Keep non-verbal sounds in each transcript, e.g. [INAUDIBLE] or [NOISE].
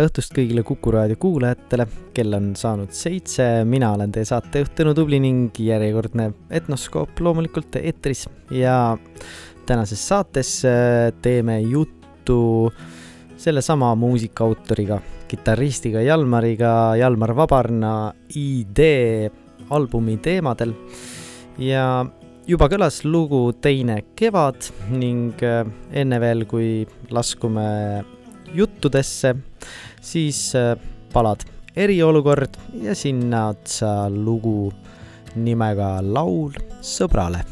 tere õhtust kõigile Kuku raadio kuulajatele, kell on saanud seitse, mina olen teie saatejuht Tõnu Tubli ning järjekordne Etnoskoop loomulikult eetris. Ja tänases saates äh, teeme juttu sellesama muusikaautoriga, kitarristiga Jalmariga, Jalmar Vabarna idee albumi teemadel. Ja juba kõlas lugu Teine kevad ning äh, enne veel, kui laskume juttudesse, siis äh, palad eriolukord ja sinna otsa lugu nimega Laul sõbrale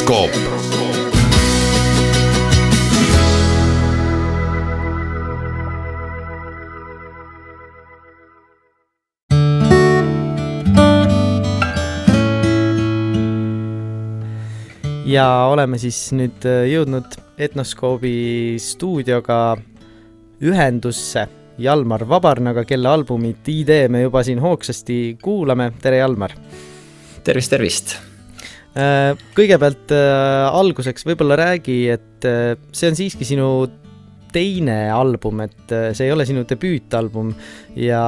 Etnoskoop ja oleme siis nüüd äh, jõudnud Etnoskoobi stuudioga ühendusse Jalmar Vabarnaga, kelle albumit ID me juba siin hoogsasti kuulame. tere, Jalmar! tervist, tervist! Äh, kõigepealt äh, alguseks võib-olla räägi, et see on siiski sinu teine album, et see ei ole sinu debüütalbum. Ja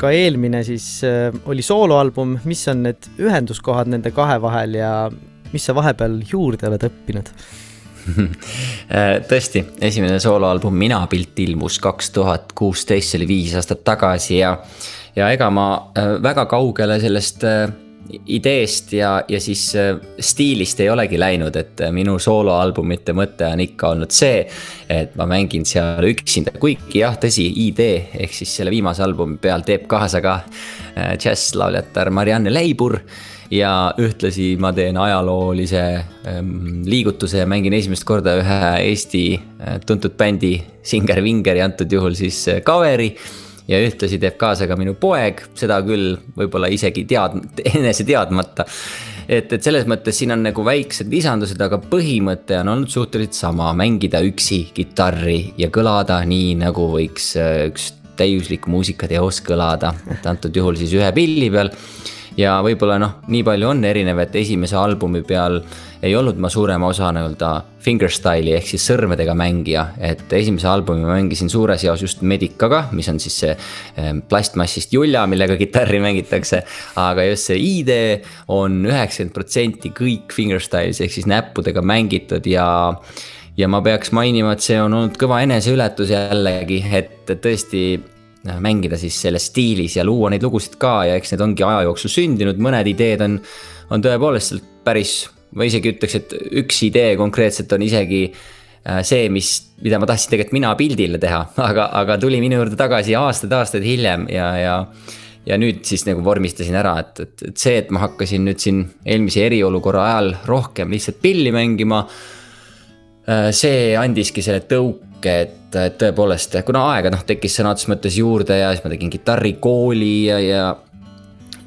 ka eelmine siis oli sooloalbum, mis on need ühenduskohad nende kahe vahel ja mis sa vahepeal juurde oled õppinud? [LAUGHS] Tõesti, esimene sooloalbum Mina pilt ilmus kaks tuhat kuusteist, see oli viis aastat tagasi ja, ja ega ma äh, väga kaugele sellest äh, ideest ja, ja siis äh, stiilist ei olegi läinud, et minu sooloalbumite mõte on ikka olnud see, et ma mängin seal üksinda, kuigi jah, tõsi, idee ehk siis selle viimase albumi peal teeb kaasa ka džässlauljatär Marianne Leibur ja ühtlasi ma teen ajaloolise ähm, liigutuse ja mängin esimest korda ühe Eesti äh, tuntud bändi Singer Vingeri, antud juhul siis äh, cover'i. Ja ühtlasi teeb kaasa ka minu poeg, seda küll võib-olla isegi tead-, enese teadmata. et, et selles mõttes siin on nagu väiksed lisandused, aga põhimõte on olnud suhteliselt sama, mängida üksi kitarri ja kõlada nii, nagu võiks äh, üks täiuslik muusikateos kõlada, et antud juhul siis ühe pilli peal ja võib-olla noh, nii palju on erinev, et esimese albumi peal ei olnud ma suurema osa nii-öelda fingerstyle'i ehk siis sõrmedega mängija. et esimese albumi ma mängisin suures jaos just Medicaga, mis on siis see ehm, plastmassist julla, millega kitarri mängitakse. aga just see idee on üheksakümmend protsenti kõik fingerstyles ehk siis näppudega mängitud ja ja ma peaks mainima, et see on olnud kõva eneseületus jällegi, et tõesti mängida siis selles stiilis ja luua neid lugusid ka ja eks need ongi aja jooksul sündinud, mõned ideed on, on tõepoolest päris, ma isegi ütleks, et üks idee konkreetselt on isegi äh, see, mis, mida ma tahtsin tegelikult mina pildile teha, [LAUGHS] aga, aga tuli minu juurde tagasi aastaid-aastaid hiljem ja, ja ja nüüd siis nagu vormistasin ära, et, et, et see, et ma hakkasin nüüd siin eelmise eriolukorra ajal rohkem lihtsalt pilli mängima. Äh, see andiski selle tõuke et, et tõepoolest, kuna aega noh, tekkis sõna otseses mõttes juurde ja siis ma tegin kitarrikooli ja, ja.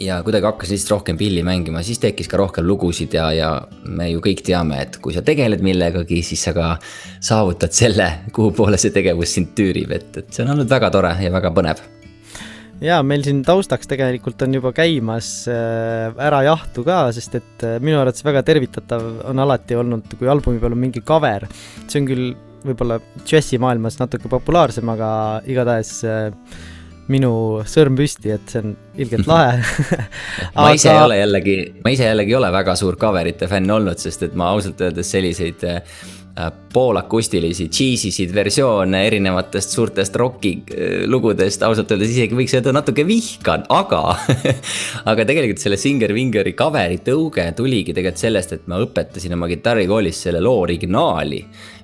ja kuidagi hakkasin lihtsalt rohkem pilli mängima, siis tekkis ka rohkem lugusid ja, ja me ju kõik teame, et kui sa tegeled millegagi, siis sa ka saavutad selle, kuhu poole see tegevus sind tüürib, et, et see on olnud väga tore ja väga põnev ja meil siin taustaks tegelikult on juba käimas äh, Ära jahtu ka, sest et äh, minu arvates väga tervitatav on alati olnud, kui albumi peal on mingi cover. see on küll võib-olla džässimaailmas natuke populaarsem, aga igatahes äh, minu sõrm püsti, et see on ilgelt lahe. [LAUGHS] [LAUGHS] Ma ise aga... ei ole jällegi, ma ise jällegi ei ole väga suur cover'ite fänn olnud, sest et ma ausalt öeldes selliseid Äh, poolakustilisi cheesy sid versioone erinevatest suurtest roki äh, lugudest, ausalt öeldes isegi võiks öelda natuke vihkan, aga [LAUGHS] aga tegelikult selle Singer Vingeri cover'i tõuge tuligi tegelikult sellest, et ma õpetasin oma kitarrikoolis selle loo originaali.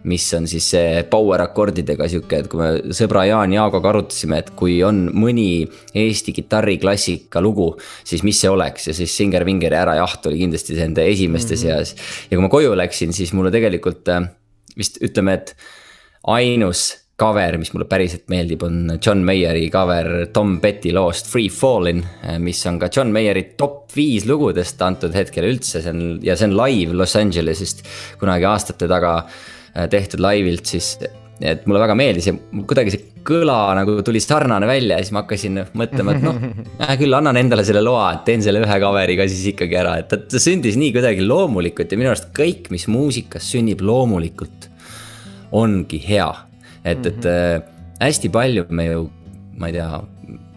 mis on siis see power akordidega sihuke, et kui me sõbra Jaan Jaagoga arutasime, et kui on mõni Eesti kitarriklassika lugu, siis mis see oleks ja siis Singer Vingeri Ära jaht oli kindlasti nende esimeste mm -hmm. seas. ja kui ma koju läksin, siis mulle tegelikult äh, vist ütleme, et ainus cover, mis mulle päriselt meeldib, on John Mayeri cover Tom Petty loost Free Fallin. mis on ka John Mayeri top viis lugudest antud hetkel üldse, see on ja see on live Los Angelesist kunagi aastate taga äh, tehtud laivilt siis. et mulle väga meeldis ja kuidagi see kõla nagu tuli sarnane välja ja siis ma hakkasin mõtlema, et noh, hea [LAUGHS] küll, annan endale selle loa, et teen selle ühe cover'iga siis ikkagi ära, et ta, ta sündis nii kuidagi loomulikult ja minu arust kõik, mis muusikas sünnib loomulikult ongi hea. et, et mhm. äh, hästi palju me ju, ma ei tea,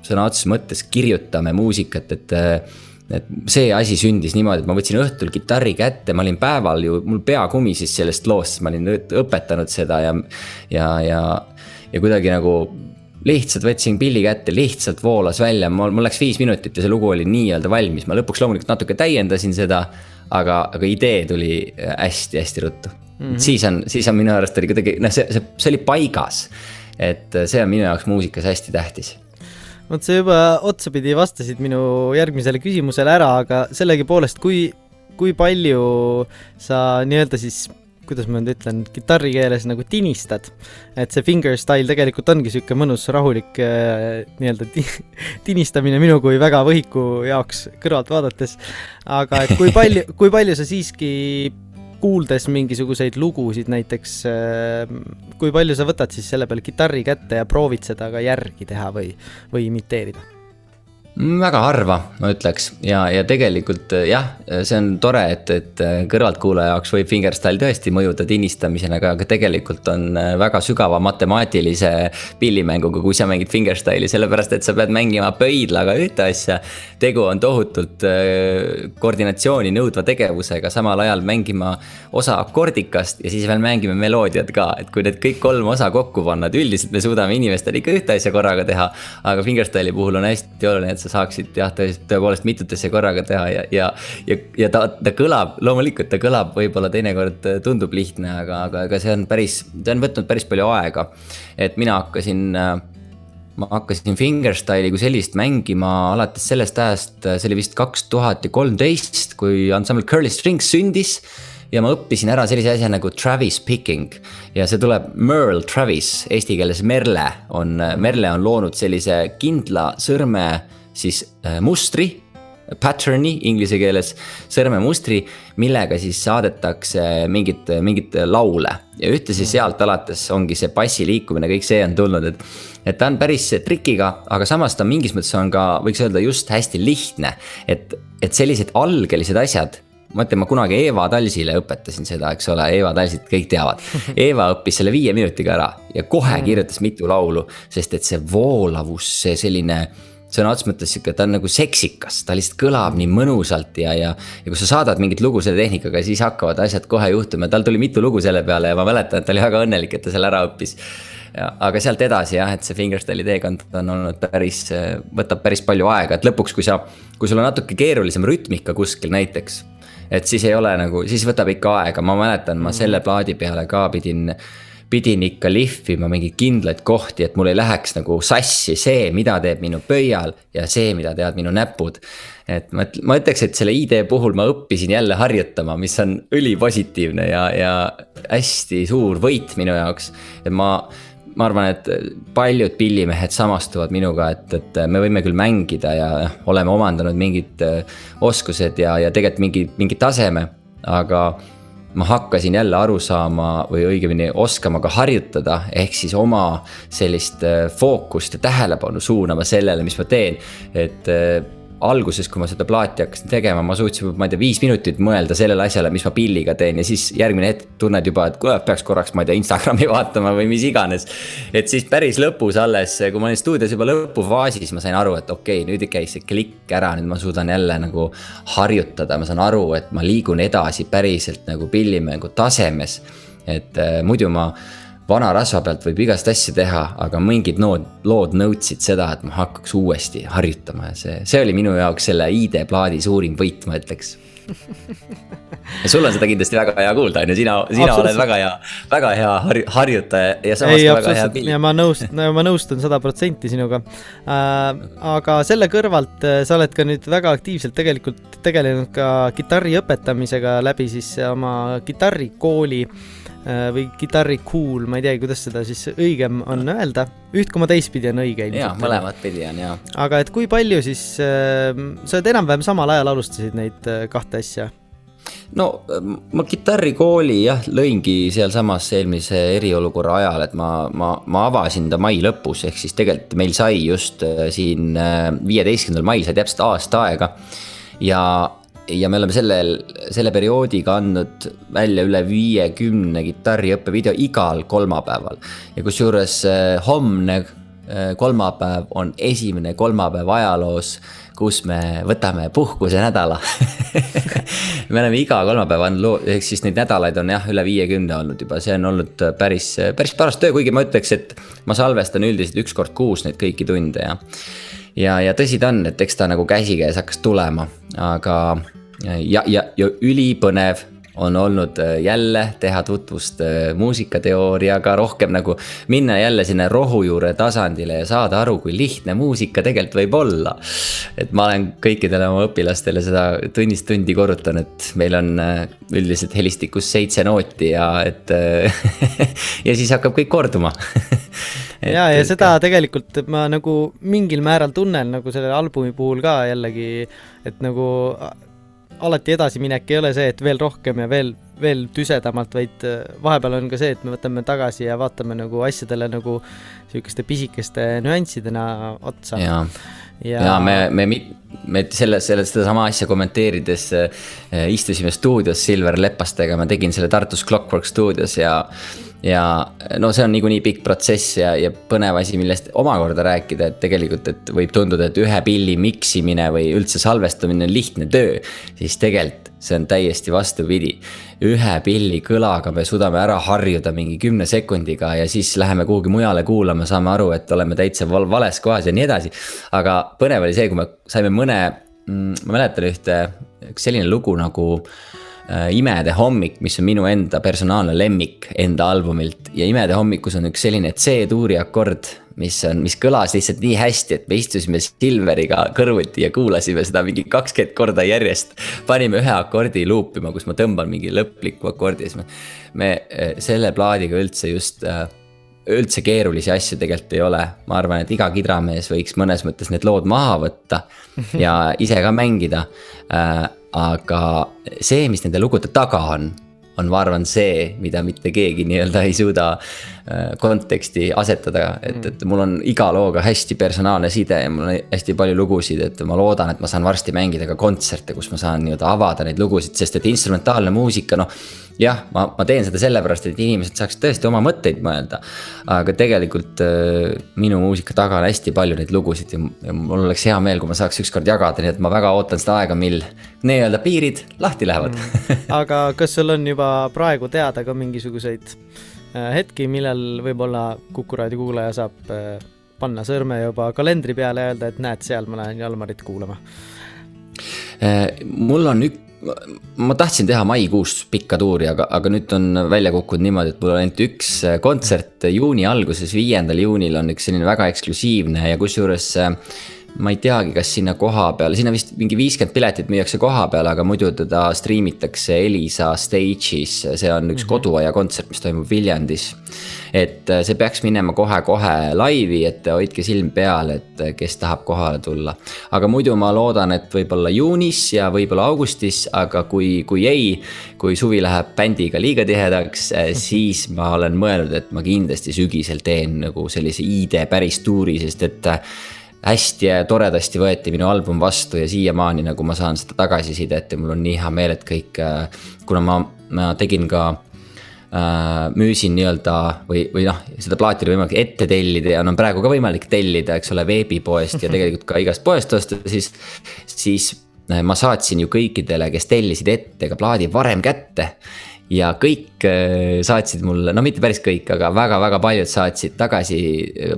sõna otseses mõttes kirjutame muusikat, et äh, et see asi sündis niimoodi, et ma võtsin õhtul kitarri kätte, ma olin päeval ju, mul pea kumises sellest loost, ma olin õpetanud seda ja, ja, ja, ja kuidagi nagu lihtsalt võtsin pilli kätte, lihtsalt voolas välja, mul, mul läks viis minutit ja see lugu oli nii-öelda valmis, ma lõpuks loomulikult natuke täiendasin seda. aga, aga idee tuli hästi-hästi ruttu mm. -hmm. siis on, siis on minu arust oli kuidagi noh, see, see, see oli paigas. et see on minu jaoks muusikas hästi tähtis vot sa juba otsapidi vastasid minu järgmisele küsimusele ära, aga sellegipoolest, kui kui palju sa nii-öelda siis kuidas ma nüüd ütlen, kitarri keeles nagu tinistad. et see fingerstyle tegelikult ongi sihuke mõnus rahulik äh, nii-öelda [LAUGHS] tinistamine minu kui väga võhiku jaoks kõrvalt vaadates. aga et kui palju, kui palju sa siiski kuuldes mingisuguseid lugusid näiteks, äh, kui palju sa võtad siis selle peale kitarri kätte ja proovid seda ka järgi teha või, või imiteerida? Väga harva, ma ütleks ja, ja tegelikult eh, jah, see on tore, et, et eh, kõrvaltkuulaja jaoks võib fingerstyle tõesti mõjuda tinistamisena, aga, aga tegelikult on eh, väga sügava matemaatilise pillimänguga, kui sa mängid fingerstyle'i, sellepärast et sa pead mängima pöidlaga ühte asja. tegu on tohutult koordinatsiooni nõudva tegevusega, samal ajal mängima osa akordikast ja siis veel mängime meloodiat ka, et kui need kõik kolm osa kokku panna, et üldiselt me suudame inimestele ikka ühte asja korraga teha. aga fingerstyle'i puhul on hästi oluline, et sa saaksid jah, tõepoolest mitut asja korraga teha ja, ja. ja, ja ta, ta kõlab, loomulikult ta kõlab võib-olla teinekord tundub lihtne, aga, aga, aga see on päris, see on võtnud päris palju aega. et mina hakkasin ma hakkasin fingerstyle'i kui sellist mängima alates sellest ajast, see oli vist kaks tuhat ja kolmteist, kui ansambel Curly Strings sündis ja ma õppisin ära sellise asja nagu Travis picking. ja see tuleb Merle Travis, eesti keeles Merle on, Merle on loonud sellise kindla sõrme siis äh, mustri, pattern'i inglise keeles, sõrmemustri, millega siis saadetakse mingit, mingit laule. ja ühtlasi sealt alates ongi see bassi liikumine, kõik see on tulnud, et. et ta on päris trikiga, aga samas ta mingis mõttes on ka, võiks öelda just hästi lihtne. et, et sellised algelised asjad ma ütlen, ma kunagi Eva Talsile õpetasin seda, eks ole, Eva Talsit kõik teavad. [LAUGHS] Eva õppis selle viie minutiga ära ja kohe mm. kirjutas mitu laulu, sest et see voolavus, see selline sõna otseses mõttes sihuke, ta on nagu seksikas, ta lihtsalt kõlab nii mõnusalt ja, ja. ja kui sa saadad mingit lugu selle tehnikaga, siis hakkavad asjad kohe juhtuma, tal tuli mitu lugu selle peale ja ma mäletan, et ta oli väga õnnelik, et ta selle ära õppis. aga sealt edasi jah, et see fingerstyle'i teekond on olnud päris, võtab päris palju aega, et lõpuks, kui sa, kui sul on natuke keerulisem rütmika kuskil näiteks. et siis ei ole nagu, siis võtab ikka aega, ma mäletan, ma selle plaadi peale ka pidin pidin ikka lihvima mingeid kindlaid kohti, et mul ei läheks nagu sassi see, mida teeb minu pöial ja see, mida teevad minu näpud. et ma, ma ütleks, et selle ID puhul ma õppisin jälle harjutama, mis on ülipositiivne ja, ja hästi suur võit minu jaoks. et ma, ma arvan, et paljud pillimehed samastuvad minuga, et, et me võime küll mängida ja oleme omandanud mingid äh, oskused ja, ja tegelikult mingi, mingi taseme, aga ma hakkasin jälle aru saama või õigemini oskama ka harjutada, ehk siis oma sellist äh, fookust ja tähelepanu suunama sellele, mis ma teen, et äh, alguses, kui ma seda plaati hakkasin tegema, ma suutsin, ma ei tea, viis minutit mõelda sellele asjale, mis ma pilliga teen ja siis järgmine hetk tunned juba, et kuule, peaks korraks, ma ei tea, Instagrami [LAUGHS] vaatama või mis iganes. et siis päris lõpus alles, kui ma olin stuudios juba lõpufaasis, ma sain aru, et okei okay,, nüüd käis see klikk ära, nüüd ma suudan jälle nagu harjutada, ma saan aru, et ma liigun edasi päriselt nagu pillimängu tasemes. et äh, muidu ma vana rasva pealt võib igast asju teha, aga mingid nood, lood nõudsid seda, et ma hakkaks uuesti harjutama ja see, see oli minu jaoks selle ID-plaadi suurim võit, ma ütleks. Ja sul on seda kindlasti väga hea kuulda, on ju, sina, sina oled väga hea, väga hea harj, harjutaja ja samas Ei, ka väga hea pilli. ja ma nõust-, no ma nõustun sada protsenti sinuga. Äh,. aga selle kõrvalt äh, sa oled ka nüüd väga aktiivselt tegelikult tegelenud ka kitarri õpetamisega läbi siis oma kitarrikooli. Äh, või kitarri cool, ma ei teagi, kuidas seda siis õigem on öelda, üht koma teistpidi on õige ilmselt. jaa, mõlemat pidi on jaa. aga et kui palju siis äh,, sa oled enam-vähem samal ajal alustasid neid äh, kahte asja? no ma kitarrikooli jah, lõingi sealsamas eelmise eriolukorra ajal, et ma, ma, ma avasin ta mai lõpus, ehk siis tegelikult meil sai just äh, siin viieteistkümnendal mail sai täpselt aasta aega. ja, ja me oleme sellel, selle perioodiga andnud välja üle viiekümne kitarriõppe video igal kolmapäeval. ja kusjuures äh, homne äh, kolmapäev on esimene kolmapäev ajaloos, kus me võtame puhkusenädala [LAUGHS] me oleme iga kolmapäev andnud loo, ehk siis neid nädalaid on jah, üle viiekümne olnud juba, see on olnud päris, päris paras töö, kuigi ma ütleks, et ma salvestan üldiselt üks kord kuus neid kõiki tunde ja ja, ja tõsi ta on, et eks ta nagu käsikäes hakkas tulema, aga ja, ja, ja ülipõnev on olnud äh, jälle teha tutvust äh, muusikateooriaga, rohkem nagu minna jälle sinna rohujuure tasandile ja saada aru, kui lihtne muusika tegelikult võib olla. et ma olen kõikidele oma õpilastele seda tunnist tundi korrutan, et meil on äh, üldiselt helistikus seitse nooti ja et [LAUGHS] ja siis hakkab kõik korduma [LAUGHS] et, ja, ja seda tegelikult ma nagu mingil määral tunnen nagu selle albumi puhul ka jällegi, et nagu alati edasiminek ei ole see, et veel rohkem ja veel, veel tüsedamalt, vaid äh, vahepeal on ka see, et me võtame tagasi ja vaatame nagu asjadele nagu sihukeste pisikeste nüanssidena otsa. ja, ja, ja me, me, me selle, selle, sedasama asja kommenteerides äh, istusime stuudios Silver Lepastega, ma tegin selle Tartus Clockwork stuudios ja ja no see on niikuinii pikk protsess ja, ja põnev asi, millest omakorda rääkida, et tegelikult, et võib tunduda, et ühe pilli miksimine või üldse salvestamine on lihtne töö. siis tegelikult see on täiesti vastupidi. ühe pilli kõlaga me suudame ära harjuda mingi kümne sekundiga ja siis läheme kuhugi mujale kuulama, saame aru, et oleme täitsa val vales kohas ja nii edasi. aga põnev oli see, kui me saime mõne, mm, ma mäletan ühte, üks selline lugu nagu äh, Imede hommik, mis on minu enda personaalne lemmik enda albumilt ja Imede hommikus on üks selline C-tuuri akord, mis on, mis kõlas lihtsalt nii hästi, et me istusime Silveriga kõrvuti ja kuulasime seda mingi kakskümmend korda järjest. panime ühe akordi luupima, kus ma tõmban mingi lõpliku akordi ja siis me, me eh, selle plaadiga üldse just äh, üldse keerulisi asju tegelikult ei ole, ma arvan, et iga kidramees võiks mõnes mõttes need lood maha võtta ja ise ka mängida äh,. Aga see, mis nende lugude taga on, on, ma arvan, see, mida mitte keegi nii-öelda ei suuda konteksti asetada, et, mm. et mul on iga looga hästi personaalne side ja mul on hästi palju lugusid, et ma loodan, et ma saan varsti mängida ka kontserte, kus ma saan nii-öelda avada neid lugusid, sest et instrumentaalne muusika, noh jah, ma, ma teen seda sellepärast, et inimesed saaks tõesti oma mõtteid mõelda. aga tegelikult äh, minu muusika taga on hästi palju neid lugusid ja, ja mul oleks hea meel, kui ma saaks ükskord jagada, nii et ma väga ootan seda aega, mil nii-öelda piirid lahti lähevad mm. aga kas sul on juba praegu teada ka mingisuguseid äh, hetki, millal võib-olla Kuku raadio kuulaja saab äh, panna sõrme juba kalendri peale ja öelda, et näed, seal ma lähen Jalmarit kuulama? Äh, mul on ük-, ma tahtsin teha maikuus pikka tuuri, aga, aga nüüd on välja kukkunud niimoodi, et mul on ainult üks äh, kontsert juuni alguses, viiendal juunil on üks selline väga eksklusiivne ja kusjuures äh, ma ei teagi, kas sinna koha peale, sinna vist mingi viiskümmend piletit müüakse koha peal, aga muidu teda striimitakse Elisa Stage'is, see on üks mm -hmm. koduaia kontsert, mis toimub Viljandis. et äh, see peaks minema kohe-kohe laivi, et hoidke silm peal, et äh, kes tahab kohale tulla. aga muidu ma loodan, et võib-olla juunis ja võib-olla augustis, aga kui, kui ei, kui suvi läheb bändiga liiga tihedaks, äh, [LAUGHS] siis ma olen mõelnud, et ma kindlasti sügisel teen nagu sellise ID päris tuuri, sest et hästi toredasti võeti minu album vastu ja siiamaani nagu ma saan seda tagasisidet ja mul on nii hea meel, et kõik, äh, kuna ma, ma tegin ka äh,. müüsin nii-öelda või, või noh, seda plaati oli võimalik ette tellida ja on praegu ka võimalik tellida, eks ole, veebipoest ja [LAUGHS] tegelikult ka igast poest osta, siis. siis äh, ma saatsin ju kõikidele, kes tellisid ette ka plaadi varem kätte ja kõik äh, saatsid mulle, no mitte päris kõik, aga väga-väga paljud saatsid tagasi äh,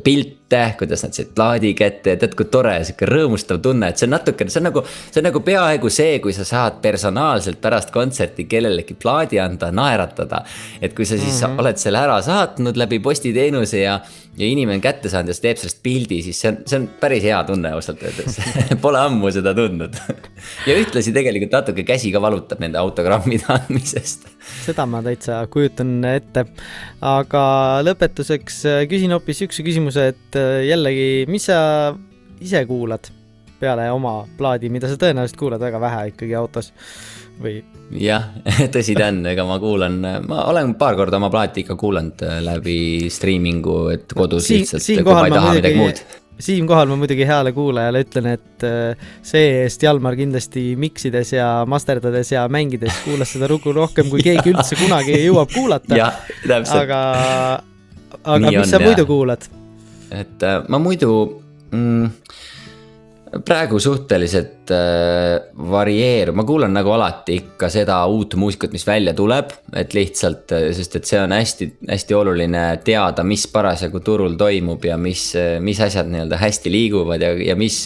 pilte, kuidas nad said plaadi kätte ja tead, kui tore, sihuke rõõmustav tunne, et see on natuke, see on nagu. see on nagu peaaegu see, kui sa saad personaalselt pärast kontserti kellelegi plaadi anda, naeratada. et kui sa siis mm -hmm. oled selle ära saatnud läbi postiteenuse ja ja inimene on kätte saanud ja teeb sellest pildi, siis see on, see on päris hea tunne ausalt öeldes [LAUGHS] Pole ammu seda tundnud [LAUGHS] ja ühtlasi tegelikult natuke käsi ka valutab nende autogrammide andmisest. seda ma täitsa kujutan ette. aga lõpetuseks küsin hoopis sihukese küsimuse, et äh, jällegi, mis sa ise kuulad peale oma plaadi, mida sa tõenäoliselt kuulad väga vähe ikkagi autos või? jah, [LAUGHS] tõsi ta on, ega ma kuulan, ma olen paar korda oma plaati ikka kuulanud äh, läbi striimingu, et kodus siin, lihtsalt, kui ma ei taha midagi muud siinkohal ma muidugi heale kuulajale ütlen, et äh, see-eest Jalmar kindlasti miksides ja masterdades ja mängides kuulas seda lugu rohkem, kui keegi üldse kunagi jõuab kuulata. [LAUGHS] aga, aga Nii mis on, sa muidu kuulad? Et äh, ma muidu mm, praegu suhteliselt äh, varieerub, ma kuulan nagu alati ikka seda uut muusikat, mis välja tuleb, et lihtsalt, äh, sest et see on hästi-hästi oluline teada, mis parasjagu turul toimub ja mis, äh, mis asjad nii-öelda hästi liiguvad ja, ja mis,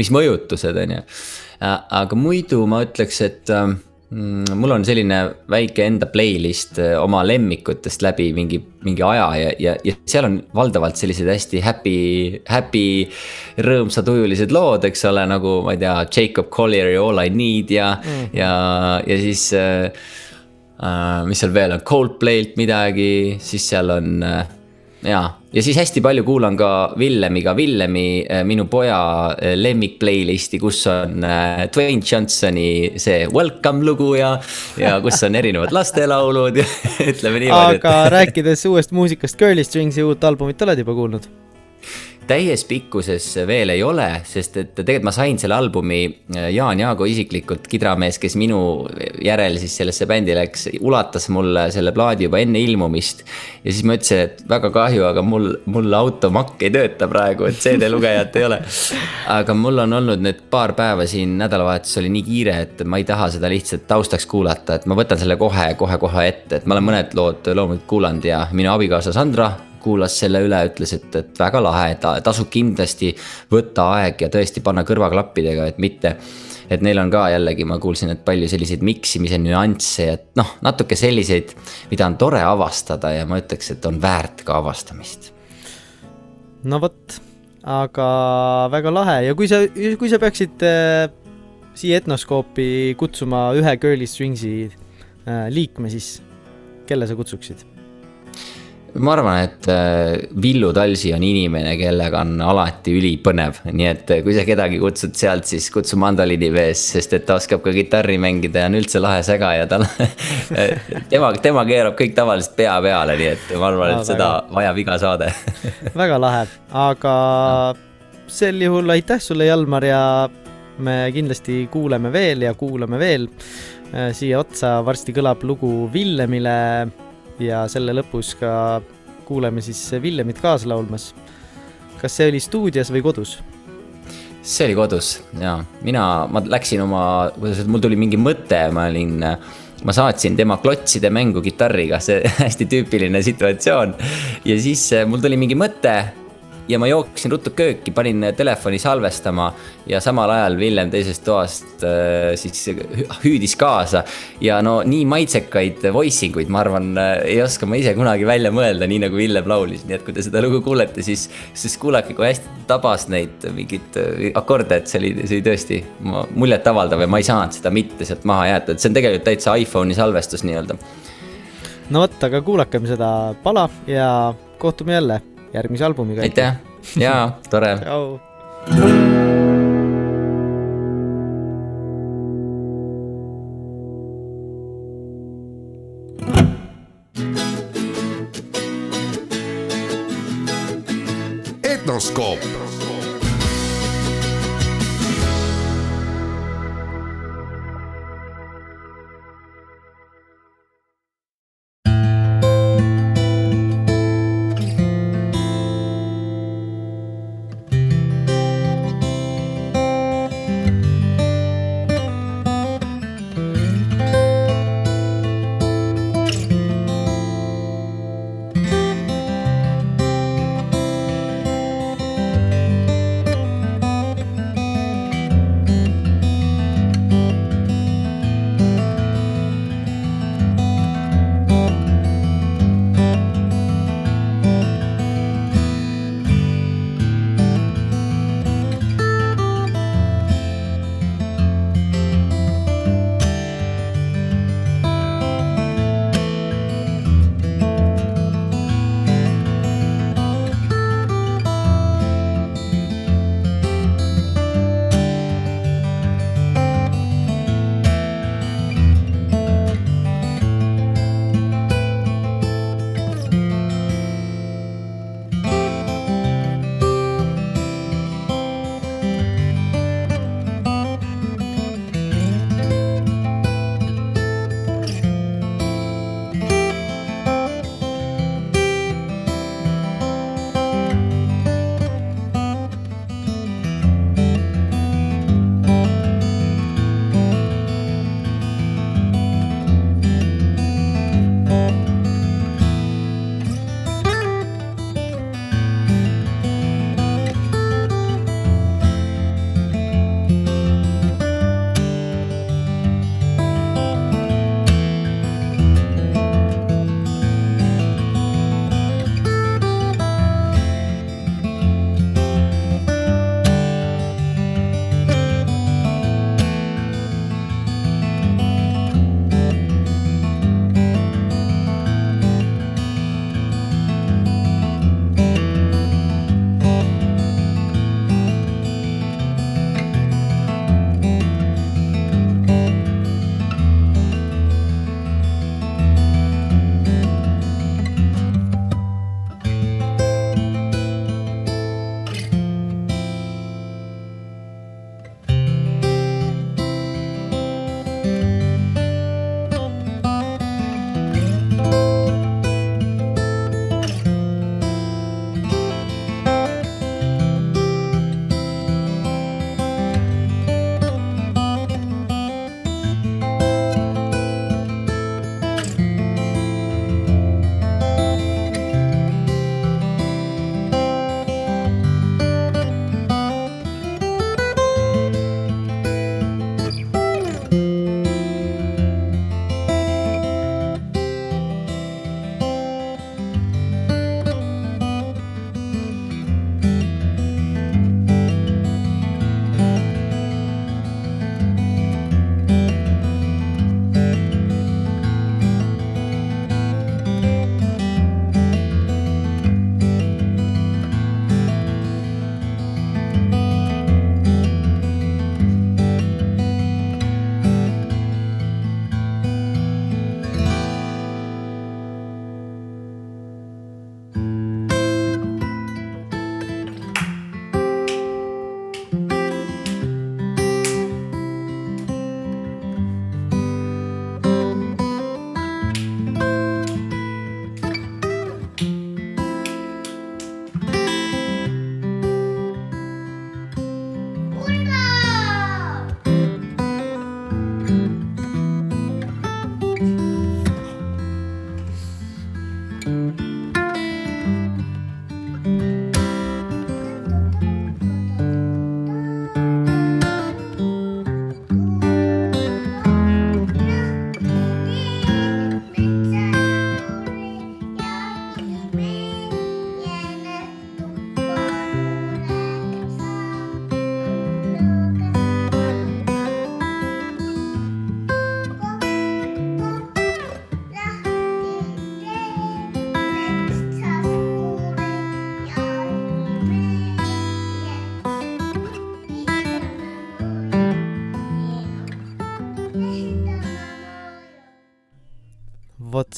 mis mõjutused, on ju. aga muidu ma ütleks, et mm, mul on selline väike enda playlist äh, oma lemmikutest läbi mingi, mingi aja ja, ja, ja seal on valdavalt sellised hästi happy, happy. rõõmsatujulised lood, eks ole, nagu ma ei tea, Jacob Collieri All I Need ja mm, -hmm. ja, ja siis äh, uh,. mis seal veel on, Coldplay'lt midagi, siis seal on uh, jaa, ja siis hästi palju kuulan ka Villemiga, Villemi, äh, minu poja äh, lemmik playlist'i, kus on äh, Dwayne Johnsoni see Welcome lugu ja. ja kus on erinevad [LAUGHS] lastelaulud ja [LAUGHS] ütleme niimoodi. aga et... rääkides uuest muusikast, Girly Strings'i uut albumit oled juba kuulnud? Täies pikkuses veel ei ole, sest et tegelikult ma sain selle albumi äh, Jaan Jaago isiklikult, kidramees, kes minu järel siis sellesse bändi läks, ulatas mulle selle plaadi juba enne ilmumist. ja siis ma ütlesin, et väga kahju, aga mul, mul automakk ei tööta praegu, et CD-lugejat ei ole. aga mul on olnud need paar päeva siin, nädalavahetus oli nii kiire, et ma ei taha seda lihtsalt taustaks kuulata, et ma võtan selle kohe, kohe-kohe ette, et ma olen mõned lood loomulikult kuulanud ja minu abikaasa Sandra kuulas selle üle, ütles, et, et väga lahe, et tasub kindlasti võtta aeg ja tõesti panna kõrvaklappidega, et mitte et neil on ka jällegi, ma kuulsin, et palju selliseid miksimise nüansse ja noh, natuke selliseid, mida on tore avastada ja ma ütleks, et on väärt ka avastamist. no vot, aga väga lahe ja kui sa, kui sa peaksid äh, siia Etnoskoopi kutsuma ühe Girly Strings'i äh, liikme, siis kelle sa kutsuksid? Ma arvan, et äh, Villu Talsi on inimene, kellega on alati ülipõnev, nii et äh, kui sa kedagi kutsud sealt, siis kutsu mandoliini vees, sest et ta oskab ka kitarri mängida ja on üldse lahe segaja, tal [LAUGHS] tema, tema keerab kõik tavaliselt pea peale, nii et ma arvan, et seda vajab iga saade. [LAUGHS] Väga lahe, aga sel juhul aitäh sulle, Jalmar ja me kindlasti kuuleme veel ja kuulame veel. Äh, siia otsa. Varsti kõlab lugu Villemile ja selle lõpus ka kuuleme siis Villemit kaasa laulmas. kas see oli stuudios või kodus? see oli kodus ja mina, ma läksin oma, kuidas öelda, mul tuli mingi mõte, ma olin, ma saatsin tema klotside mängu kitarriga, see [LAUGHS] hästi tüüpiline situatsioon. ja siis mul tuli mingi mõte ja ma jooksin ruttu kööki, panin telefoni salvestama ja samal ajal Villem teisest toast äh, siis hüüdis kaasa. ja no nii maitsekaid voice inguid, ma arvan, äh, ei oska ma ise kunagi välja mõelda, nii nagu Villem laulis, nii et kui te seda lugu kuulete, siis, siis kuulake, kui hästi tabas neid mingeid äh, akorde, et see oli, see oli tõesti muljetavaldav ja ma ei saanud seda mitte sealt maha jätta, et see on tegelikult täitsa iPhone'i salvestus nii-öelda. no vot, aga kuulakem seda pala ja kohtume jälle järgmise albumiga. aitäh, jaa, tore. tšau.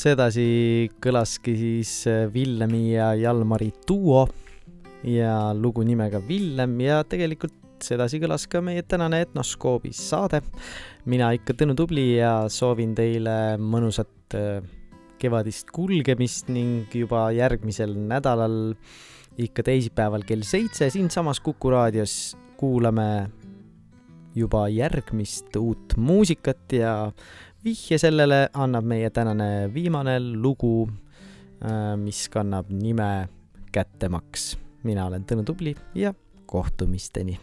Sedasi kõlaski siis äh, Villemi ja Jalmari duo ja lugu nimega Villem ja tegelikult sedasi kõlas ka meie tänane Etnoskoobis saade. mina ikka Tõnu Tubli ja soovin teile mõnusat äh, kevadist kulgemist ning juba järgmisel nädalal, ikka teisipäeval kell seitse siinsamas Kuku raadios kuulame juba järgmist uut muusikat ja vihje sellele annab meie tänane viimane lugu, äh, mis kannab nime Kättemaks. mina olen Tõnu Tubli ja kohtumisteni